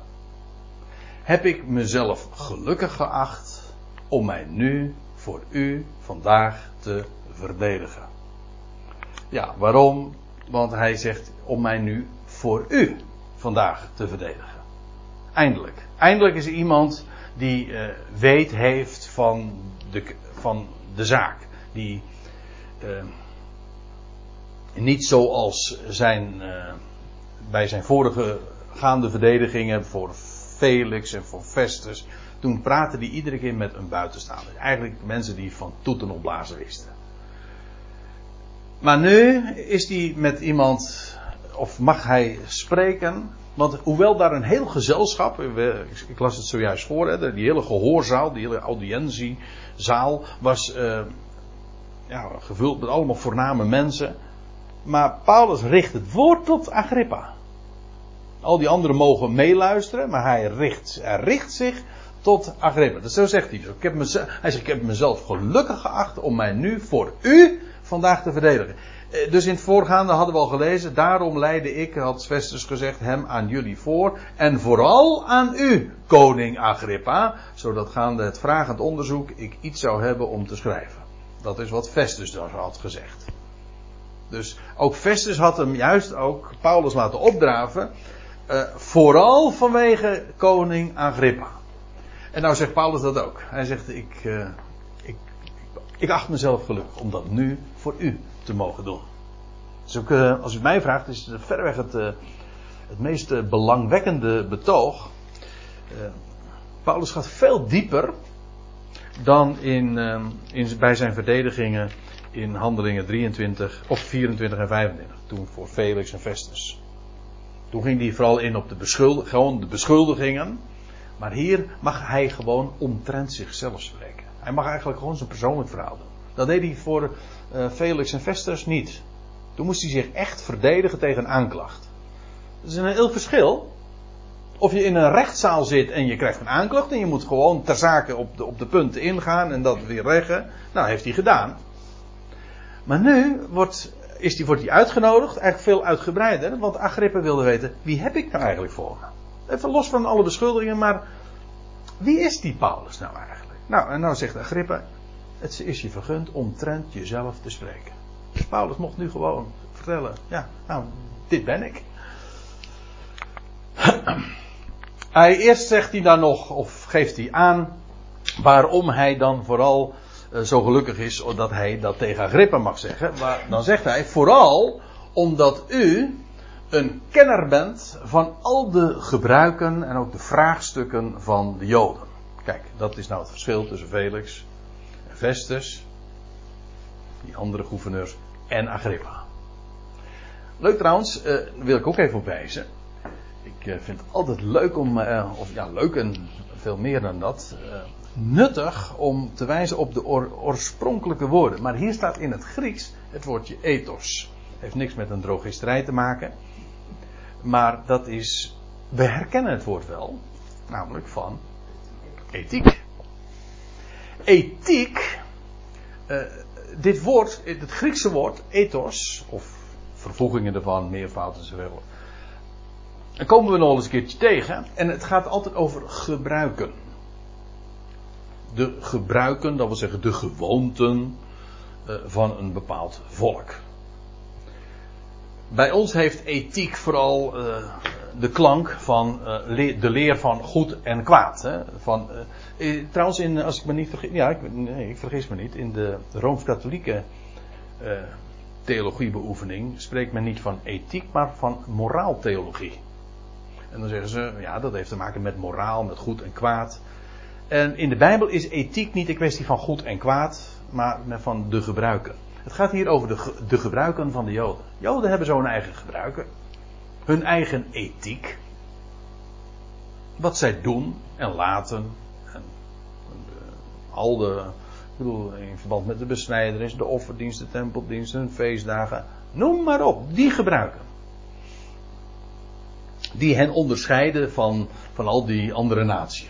Heb ik mezelf gelukkig geacht om mij nu voor u vandaag te verdedigen. Ja, waarom? Want hij zegt om mij nu voor u vandaag te verdedigen. Eindelijk. Eindelijk is er iemand die uh, weet heeft van de, van de zaak. Die uh, niet zoals zijn, uh, bij zijn vorige gaande verdedigingen voor Felix en voor Festus. Toen praatte hij iedere keer met een buitenstaander. Eigenlijk mensen die van toeten opblazen wisten. Maar nu is hij met iemand, of mag hij spreken. Want hoewel daar een heel gezelschap, ik las het zojuist voor, hè, die hele gehoorzaal, die hele audiëntiezaal was ja, gevuld met allemaal voorname mensen. Maar Paulus richt het woord tot Agrippa. Al die anderen mogen meeluisteren, maar hij richt, richt zich tot Agrippa. Dus zo zegt hij. Ik heb mezelf, hij zegt, ik heb mezelf gelukkig geacht om mij nu voor u vandaag te verdedigen. Eh, dus in het voorgaande hadden we al gelezen, daarom leidde ik, had Festus gezegd, hem aan jullie voor. En vooral aan u, koning Agrippa, zodat gaande het vragend onderzoek ik iets zou hebben om te schrijven. Dat is wat Festus daar had gezegd. Dus ook Festus had hem juist ook Paulus laten opdraven, uh, vooral vanwege koning Agrippa. En nou zegt Paulus dat ook. Hij zegt, ik, uh, ik acht mezelf gelukkig om dat nu voor u te mogen doen. Dus ook, uh, als u mij vraagt, is het verreweg het, het meest belangwekkende betoog. Paulus gaat veel dieper dan in, in, bij zijn verdedigingen in handelingen 23 of 24 en 25. Toen voor Felix en Festus. Toen ging hij vooral in op de, beschuldigingen. Maar hier mag hij gewoon omtrent zichzelf spreken. Hij mag eigenlijk gewoon zijn persoonlijk verhaal doen. Dat deed hij voor uh, Felix en Festus niet. Toen moest hij zich echt verdedigen tegen een aanklacht. Dat is een heel verschil. Of je in een rechtszaal zit en je krijgt een aanklacht en je moet gewoon ter zake op de, op de punten ingaan en dat weer reggen. Nou, heeft hij gedaan. Maar nu wordt, is die, wordt hij uitgenodigd, eigenlijk veel uitgebreider, want Agrippa wilde weten, wie heb ik nou eigenlijk voor me? Even los van alle beschuldigingen, maar wie is die Paulus nou eigenlijk? Nou, en nou zegt Agrippa, het is je vergund omtrent jezelf te spreken. Paulus mocht nu gewoon vertellen, ja, nou, dit ben ik. (clears throat) Hij, eerst zegt hij dan nog, of geeft hij aan, waarom hij dan vooral uh, zo gelukkig is dat hij dat tegen Agrippa mag zeggen. Maar dan zegt hij, vooral omdat u een kenner bent van al de gebruiken en ook de vraagstukken van de Joden. Kijk, dat is nou het verschil tussen Felix en Festus, die andere gouverneurs, en Agrippa. Leuk trouwens, uh, wil ik ook even op wijzen. Ik uh, vind het altijd leuk om, uh, of ja, leuk en veel meer dan dat, nuttig om te wijzen op de oorspronkelijke woorden. Maar hier staat in het Grieks het woordje ethos. Heeft niks met een drogisterij te maken. Maar dat is, we herkennen het woord wel, namelijk van ethiek. Ethiek, dit woord, het Griekse woord ethos, of vervoegingen ervan, meervoud enzovoort. Dan komen we nog eens een keertje tegen. En het gaat altijd over gebruiken. De gebruiken, dat wil zeggen de gewoonten uh, van een bepaald volk. Bij ons heeft ethiek vooral uh, de klank van le de leer van goed en kwaad. Van, trouwens, in, als ik me niet vergis, ja, ik, nee, ik vergis me niet, in de rooms-katholieke theologiebeoefening spreekt men niet van ethiek, maar van moraaltheologie. En dan zeggen ze, ja, dat heeft te maken met moraal, met goed en kwaad. En in de Bijbel is ethiek niet een kwestie van goed en kwaad, maar van de gebruiken. Het gaat hier over de, de gebruiken van de Joden. Joden hebben zo'n eigen gebruiken. Hun eigen ethiek. Wat zij doen en laten. En, al de, ik bedoel, in verband met de besnijderis, de offerdiensten, tempeldiensten, feestdagen. Noem maar op, die gebruiken. Die hen onderscheiden van, van al die andere naties.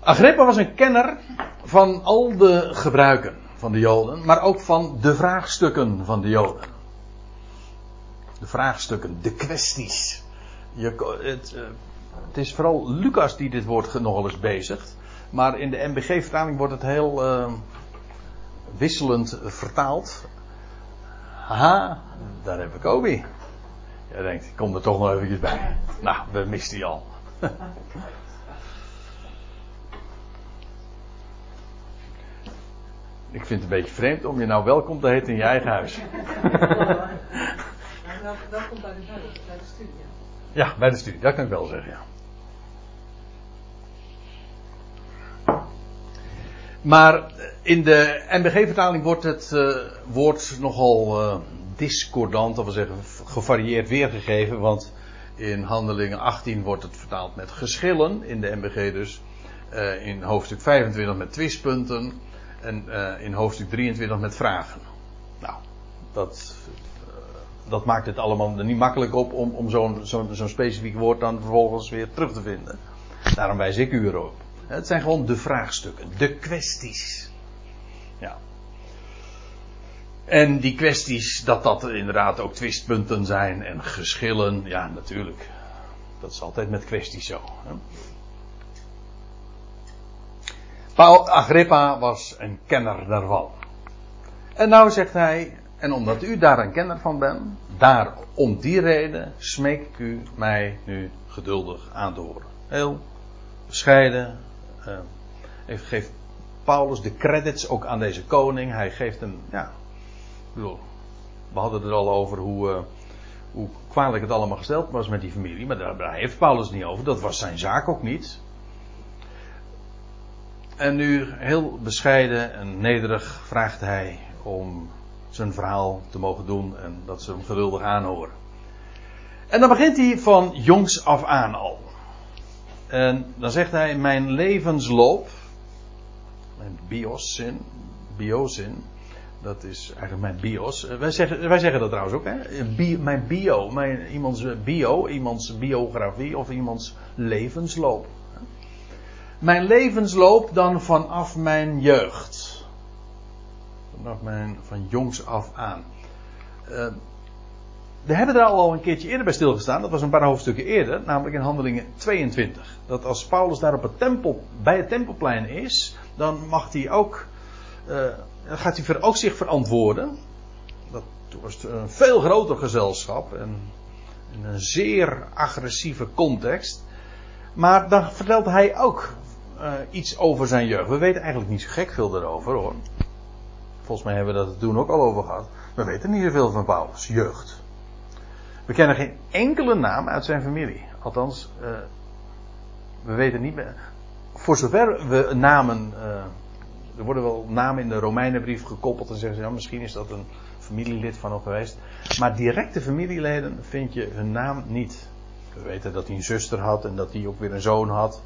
Agrippa was een kenner van al de gebruiken van de Joden, maar ook van de vraagstukken van de Joden. De vraagstukken, de kwesties. Je, het, uh, het, is vooral Lucas die dit woord nogal eens bezigt. Maar in de MBG-vertaling wordt het heel uh, wisselend vertaald. Haha, daar heb ik Obi. Jij denkt, ik kom er toch nog eventjes bij. Nou, we misten die al. (laughs) Ik vind het een beetje vreemd om je nou welkom te heten in je eigen huis. (laughs) welkom bij de, bij de studie. Ja, bij de studie, dat kan ik wel zeggen, ja. Maar in de NBG-vertaling wordt het uh, woord nogal uh, discordant, dat wil zeggen gevarieerd weergegeven. Want in Handelingen 18 wordt het vertaald met geschillen, in de NBG dus. Uh, in hoofdstuk 25 met twistpunten. En in hoofdstuk 23 met vragen. Nou, dat, dat maakt het allemaal niet makkelijk op om, om zo'n zo'n zo'n specifiek woord dan vervolgens weer terug te vinden. Daarom wijs ik u erop. Het zijn gewoon de vraagstukken, de kwesties. Ja. En die kwesties, dat dat inderdaad ook twistpunten zijn en geschillen, ja natuurlijk. Dat is altijd met kwesties zo. Hè? Paul Agrippa was een kenner daarvan. En nou zegt hij, en omdat u daar een kenner van bent, daar om die reden smeek ik u mij nu geduldig aan te horen. Heel bescheiden. Uh, geeft Paulus de credits ook aan deze koning. Hij geeft hem, ja, bedoel, we hadden het al over hoe, uh, hoe kwalijk het allemaal gesteld was met die familie. Maar daar, daar heeft Paulus niet over. Dat was zijn zaak ook niet. En nu heel bescheiden en nederig vraagt hij om zijn verhaal te mogen doen en dat ze hem geduldig aanhoren. En dan begint hij van jongs af aan al. En dan zegt hij: Mijn levensloop, mijn bioszin, biozin, dat is eigenlijk mijn bios. Eh, Wij zeggen, wij zeggen dat trouwens ook, hè? Bi- mijn bio, mijn, iemands bio, iemands biografie of iemands levensloop. Mijn levensloop dan vanaf mijn jeugd. Vanaf mijn, van jongs af aan. Eh, we hebben daar al een keertje eerder bij stilgestaan. Dat was een paar hoofdstukken eerder. Namelijk in handelingen 22. Dat als Paulus daar op het tempel, bij het tempelplein is. Dan mag hij ook. eh, gaat hij ook zich verantwoorden. Dat was een veel groter gezelschap. En in een zeer agressieve context. Maar dan vertelt hij ook eh, iets over zijn jeugd. We weten eigenlijk niet zo gek veel daarover hoor. Volgens mij hebben we dat er toen ook al over gehad. We weten niet zoveel van Paulus' jeugd. We kennen geen enkele naam uit zijn familie. Althans, eh, we weten niet meer. Voor zover we namen. eh, er worden wel namen in de Romeinenbrief gekoppeld en zeggen ze, ja, misschien is dat een familielid van hem geweest. Maar directe familieleden vind je hun naam niet. We weten dat hij een zuster had en dat hij ook weer een zoon had.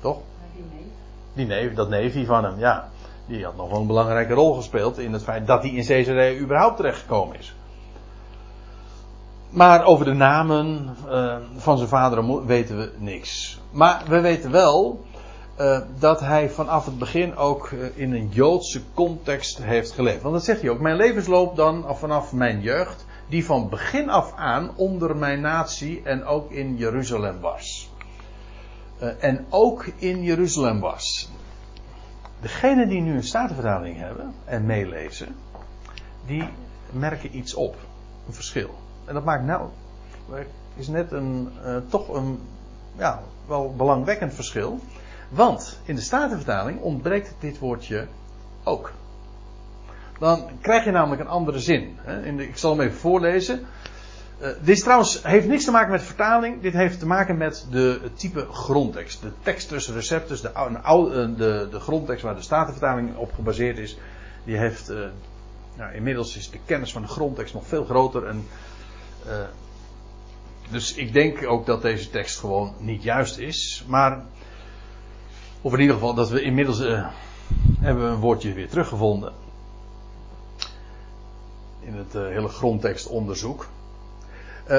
Toch? Die neef. Die neef, dat neefje van hem, ja. Die had nog wel een belangrijke rol gespeeld in het feit dat hij in Caesarea überhaupt terechtgekomen is. Maar over de namen eh, van zijn vader en moeder weten we niks. Maar we weten wel eh, dat hij vanaf het begin ook eh, in een Joodse context heeft geleefd. Want dat zegt hij ook. Mijn levensloop dan af- vanaf mijn jeugd, die van begin af aan onder mijn natie en ook in Jeruzalem was. En ook in Jeruzalem was. Degenen die nu een statenvertaling hebben en meelezen, die merken iets op. Een verschil. En dat maakt nou, is net een, eh, toch een, ja, wel belangwekkend verschil. Want in de statenvertaling ontbreekt dit woordje ook. Dan krijg je namelijk een andere zin. Ik zal hem even voorlezen. Eh, dit trouwens heeft niks te maken met vertaling. Dit heeft te maken met de, type grondtekst. De tekst tussen receptus, de, oude- de, de grondtekst waar de statenvertaling op gebaseerd is. Die heeft, eh, nou, inmiddels is de kennis van de grondtekst nog veel groter. En, eh, dus ik denk ook dat deze tekst gewoon niet juist is. Maar, of in ieder geval dat we inmiddels eh, hebben we een woordje weer teruggevonden. In het eh, hele grondtekstonderzoek.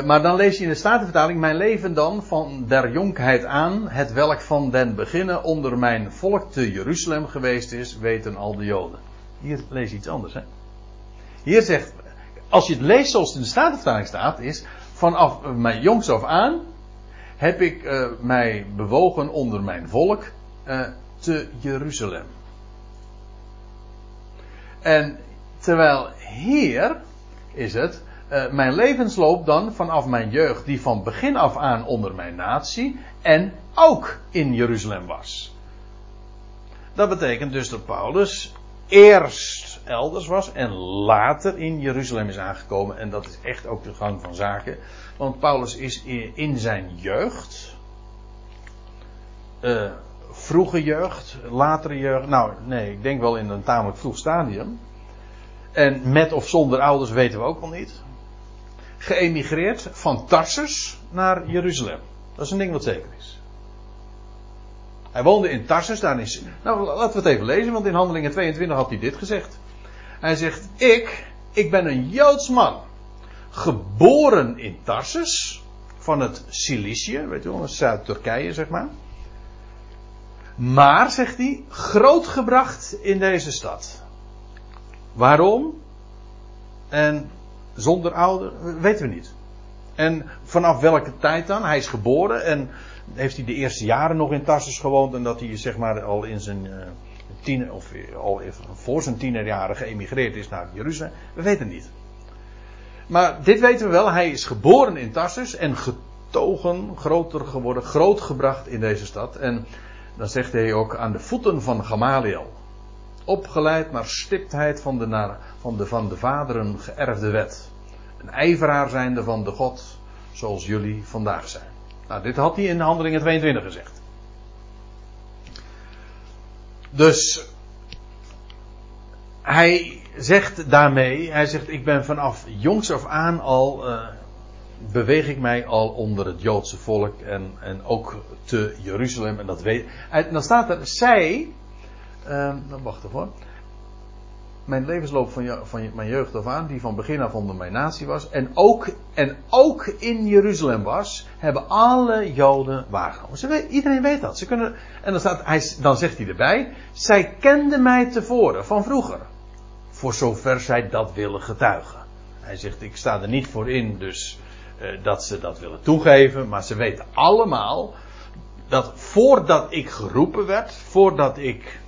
Maar dan lees je in de Statenvertaling: Mijn leven dan van der jonkheid aan, het welk van den beginnen onder mijn volk te Jeruzalem geweest is, weten al de Joden. Hier lees je iets anders, hè? Hier zegt, als je het leest zoals het in de Statenvertaling staat, is vanaf eh, mijn jongs af aan heb ik eh, mij bewogen onder mijn volk eh, te Jeruzalem. En terwijl hier is het mijn levensloop dan vanaf mijn jeugd, die van begin af aan onder mijn natie en ook in Jeruzalem was. Dat betekent dus dat Paulus eerst elders was en later in Jeruzalem is aangekomen. En dat is echt ook de gang van zaken. Want Paulus is in, zijn jeugd, eh, vroege jeugd, latere jeugd, nou nee, ik denk wel in een tamelijk vroeg stadium. En met of zonder ouders weten we ook nog niet geëmigreerd van Tarsus naar Jeruzalem. Dat is een ding wat zeker is. Hij woonde in Tarsus, daar is. Nou, laten we het even lezen, want in Handelingen 22 had hij dit gezegd. Hij zegt: Ik, ik ben een Joods man. Geboren in Tarsus, van het Cilicië, weet u wel, Zuid-Turkije zeg maar. Maar, zegt hij, grootgebracht in deze stad. Waarom? En zonder ouder, weten we niet. En vanaf welke tijd dan? Hij is geboren en heeft hij de eerste jaren nog in Tarsus gewoond en dat hij zeg maar al in zijn uh, of al voor zijn tienerjaren geëmigreerd is naar Jeruzalem. We weten niet. Maar dit weten we wel, hij is geboren in Tarsus en getogen, groter geworden, grootgebracht in deze stad. En dan zegt hij ook aan de voeten van Gamaliel. Opgeleid naar stiptheid van de, van de van de vaderen geërfde wet. Een ijveraar zijnde van de God, zoals jullie vandaag zijn. Nou, dit had hij in Handelingen 22 gezegd. Dus hij zegt daarmee, hij zegt ik ben vanaf jongs af aan al uh, beweeg ik mij al onder het Joodse volk en, en ook te Jeruzalem. En dat weet. En dan staat er, zij. dan wacht even Mijn levensloop van, van mijn jeugd af aan, die van begin af onder mijn natie was. En ook, en ook in Jeruzalem was, hebben alle Joden waargenomen. Ze iedereen weet dat. Ze kunnen, en dan, staat, hij, dan zegt hij erbij. Zij kenden mij tevoren, van vroeger. Voor zover zij dat willen getuigen. Hij zegt, ik sta er niet voor in, dus eh, dat ze dat willen toegeven. Maar ze weten allemaal dat voordat ik geroepen werd, voordat ik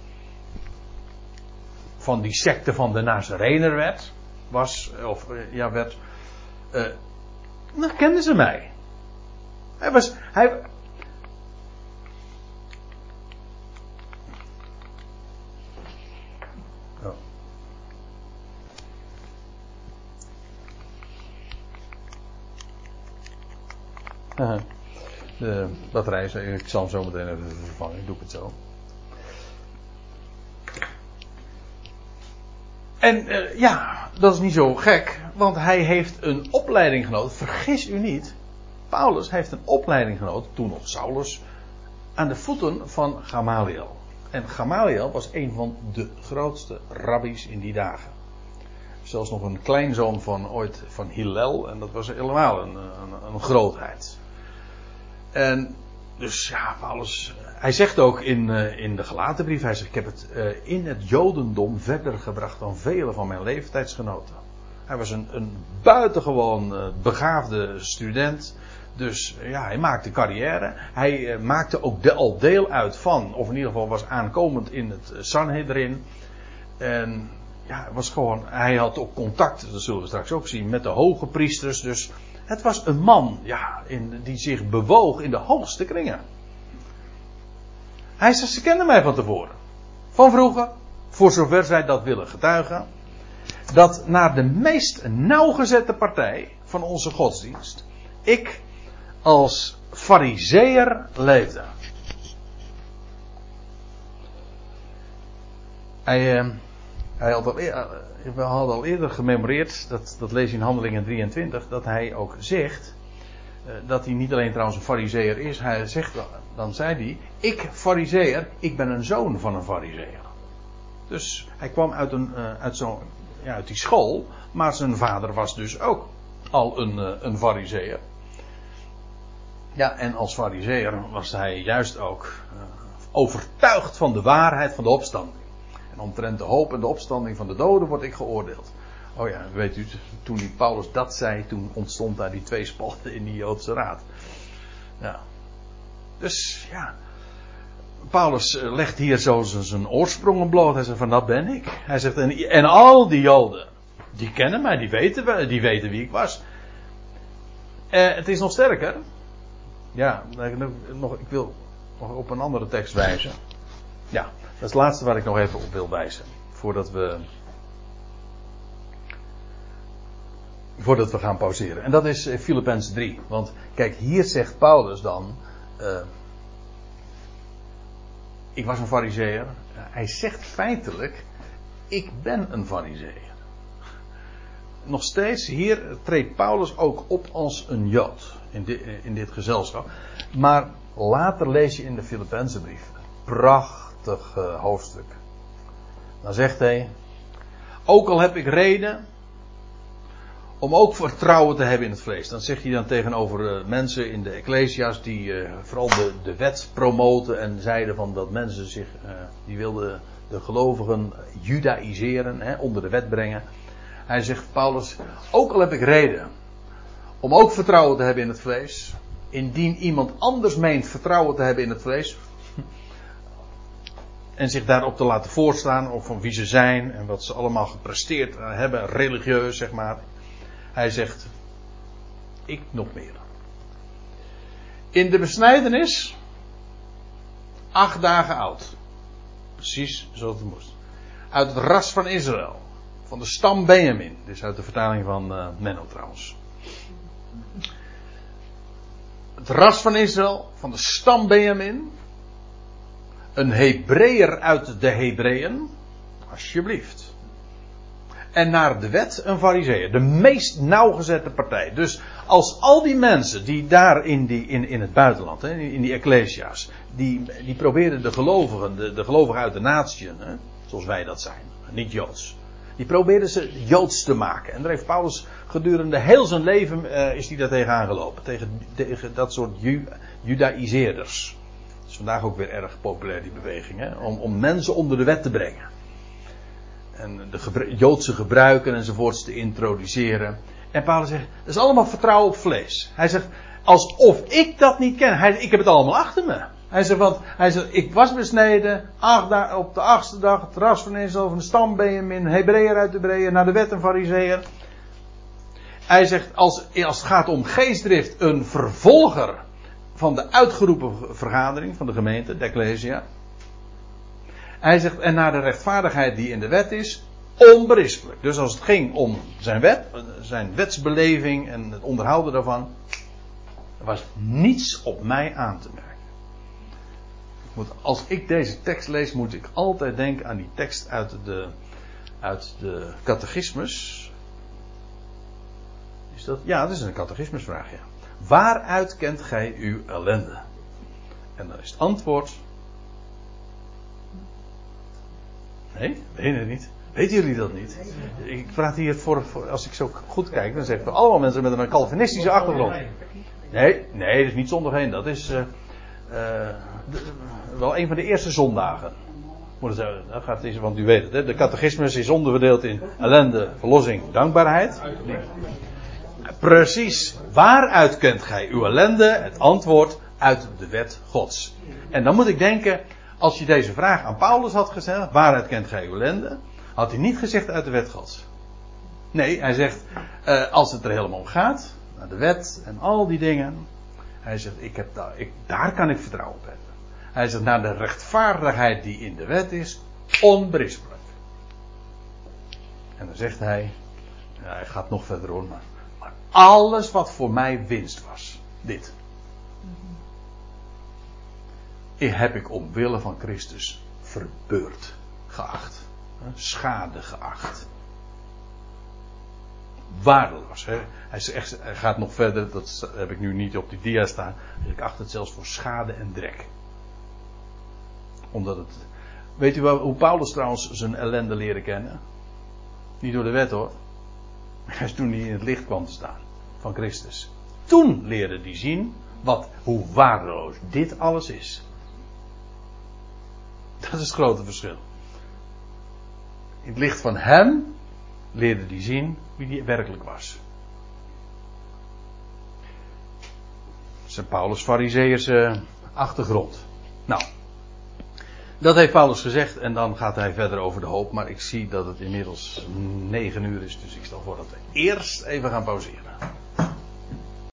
van die secte van de Nazarener werd, was, of eh, ja, werd, eh, dan kenden ze mij. Hij was, hij. De batterij, is- ik zal hem zo meteen even vervangen. Ik doe het zo. En eh, ja, dat is niet zo gek, want hij heeft een opleiding genoten. Vergis u niet, Paulus heeft een opleiding genoten, toen nog Saulus, aan de voeten van Gamaliel. En Gamaliel was een van de grootste rabbies in die dagen. Zelfs nog een kleinzoon van ooit van Hillel, en dat was helemaal een, een, een grootheid. En dus ja, Paulus, hij zegt ook in, eh, in de gelaten brief, hij zegt, ik heb het eh, in het Jodendom verder gebracht dan vele van mijn leeftijdsgenoten. Hij was een, een buitengewoon eh, begaafde student. Dus ja, hij maakte carrière. Hij maakte ook al deel uit van, of in ieder geval was aankomend in het Sanhedrin. En ja, was gewoon, hij had ook contact, dat zullen we straks ook zien, met de hoge priesters. Dus het was een man ja, die zich bewoog in de hoogste kringen. Hij zegt, ze kenden mij van tevoren. Van vroeger, voor zover zij dat willen getuigen. Dat naar de meest nauwgezette partij van onze godsdienst. Ik als fariseer leefde. Hij, eh, hij had al, eer- we hadden al eerder gememoreerd, dat, dat lees je in Handelingen 23, dat hij ook zegt, eh, dat hij niet alleen trouwens een fariseer is, hij zegt, dan zei hij, ik fariseer, ik ben een zoon van een fariseer. Dus hij kwam uit, een, eh, uit, zo'n, ja, uit die school, maar zijn vader was dus ook al een, eh, een fariseer. Ja, en als fariseer was hij juist ook eh, overtuigd van de waarheid van de opstanding. En omtrent de hoop en de opstanding van de doden word ik geoordeeld. Oh ja, weet u, toen Paulus dat zei, toen ontstond daar die twee spalten in die Joodse raad. Ja. Dus ja, Paulus eh, legt hier zo zijn oorsprongen bloot. Hij zegt van dat ben ik. Hij zegt en, al die Joden, die kennen mij, die weten, we- die weten wie ik was. Eh, het is nog sterker. Ja, nog, ik wil nog op een andere tekst wijzen. Ja, dat is het laatste waar ik nog even op wil wijzen. Voordat we. Voordat we gaan pauzeren. En dat is eh, Filippenzen 3. Want kijk, hier zegt Paulus dan. Eh, ik was een fariseer. Hij zegt feitelijk. Ik ben een fariseer. Nog steeds, hier treedt Paulus ook op als een Jood. In dit, in dit gezelschap. Maar later lees je in de Filippenzenbrief. Prachtig eh, hoofdstuk. Dan zegt hij. Ook al heb ik reden. Om ook vertrouwen te hebben in het vlees. Dan zegt hij dan tegenover eh, mensen in de Ecclesia's. die eh, vooral de, de wet promoten. en zeiden van dat mensen zich. eh, die wilden de gelovigen judaïseren. Hè, onder de wet brengen. Hij zegt Paulus. Ook al heb ik reden. om ook vertrouwen te hebben in het vlees. Indien iemand anders meent vertrouwen te hebben in het vlees. En zich daarop te laten voorstaan, of van wie ze zijn en wat ze allemaal gepresteerd hebben, religieus zeg maar. Hij zegt, ik nog meer. In de besnijdenis, acht dagen oud. Precies zoals het moest. Uit het ras van Israël. Van de stam Benjamin. Dit is uit de vertaling van eh, Menno trouwens. Het ras van Israël, van de stam Benjamin. Een Hebreeër uit de Hebreeën. Alsjeblieft. En naar de wet een fariseer. De meest nauwgezette partij. Dus als al die mensen die daar in, die, in, in het buitenland, hè, in die ecclesia's, die, die probeerden de gelovigen, de, de gelovigen uit de natieën, zoals wij dat zijn, niet Joods. Die probeerden ze Joods te maken. En daar heeft Paulus gedurende heel zijn leven eh, is hij daar tegen aangelopen. Tegen, tegen dat soort ju, judaïseerders. Dat is vandaag ook weer erg populair, die beweging. Hè? Om, om mensen onder de wet te brengen. En de Joodse gebruiken enzovoorts te introduceren. En Paulus zegt, dat is allemaal vertrouwen op vlees. Hij zegt, alsof ik dat niet ken. Hij, ik heb het allemaal achter me. Hij zegt, want hij zegt, ik was besneden acht op de achtste dag, het ras van Israël, van de stam Benjamin, Hebreeër uit de Breeën, naar de wet en Fariseer. Hij zegt, als, als het gaat om geestdrift, een vervolger van de uitgeroepen vergadering van de gemeente, de Ecclesia. Hij zegt, en naar de rechtvaardigheid die in de wet is, onberispelijk. Dus als het ging om zijn wet, zijn wetsbeleving en het onderhouden daarvan, er was niets op mij aan te merken. Moet, als ik deze tekst lees, moet ik altijd denken aan die tekst uit de, uit de catechismus. Is dat? Ja, dat is een catechismusvraag, ja. Waaruit kent gij uw ellende? En dan is het antwoord. Nee, weet het niet. Weten jullie dat niet? Ik praat hier voor, voor als ik zo goed kijk, dan zeggen we allemaal mensen met een Calvinistische achtergrond. Nee, nee, dat is niet zondag heen. Dat is eh, eh, wel een van de eerste zondagen. Moet het dat gaat het, want u weet het, hè? de catechismus is onderverdeeld in ellende, verlossing, dankbaarheid. Precies. Waaruit kent gij uw ellende? Het antwoord uit de wet Gods. En dan moet ik denken, als je deze vraag aan Paulus had gesteld, waaruit kent gij uw ellende? Had hij niet gezegd uit de wet Gods. Nee, hij zegt, eh, als het er helemaal om gaat, naar de wet en al die dingen. Hij zegt, ik heb daar, ik, daar kan ik vertrouwen op hebben. Hij zegt, naar de rechtvaardigheid die in de wet is, onberispelijk. En dan zegt hij, ja, hij gaat nog verder hoor, maar, maar alles wat voor mij winst was, dit. Heb ik omwille van Christus verbeurd geacht. Schade geacht. Waardeloos. Hè? Hij gaat nog verder, dat heb ik nu niet op die dia staan. Ik acht het zelfs voor schade en drek. Omdat het. Weet u wel, hoe Paulus trouwens zijn ellende leren kennen? Niet door de wet hoor. Hij is toen hij in het licht kwam te staan van Christus. Toen leerde hij zien wat, hoe waardeloos dit alles is. (laughs) Dat is het grote verschil. In het licht van hem leerde hij zien wie hij werkelijk was. Zijn Paulus Fariseërs achtergrond. Nou, dat heeft Paulus gezegd en dan gaat hij verder over de hoop. Maar ik zie dat het inmiddels negen uur is, dus ik stel voor dat we eerst even gaan pauzeren.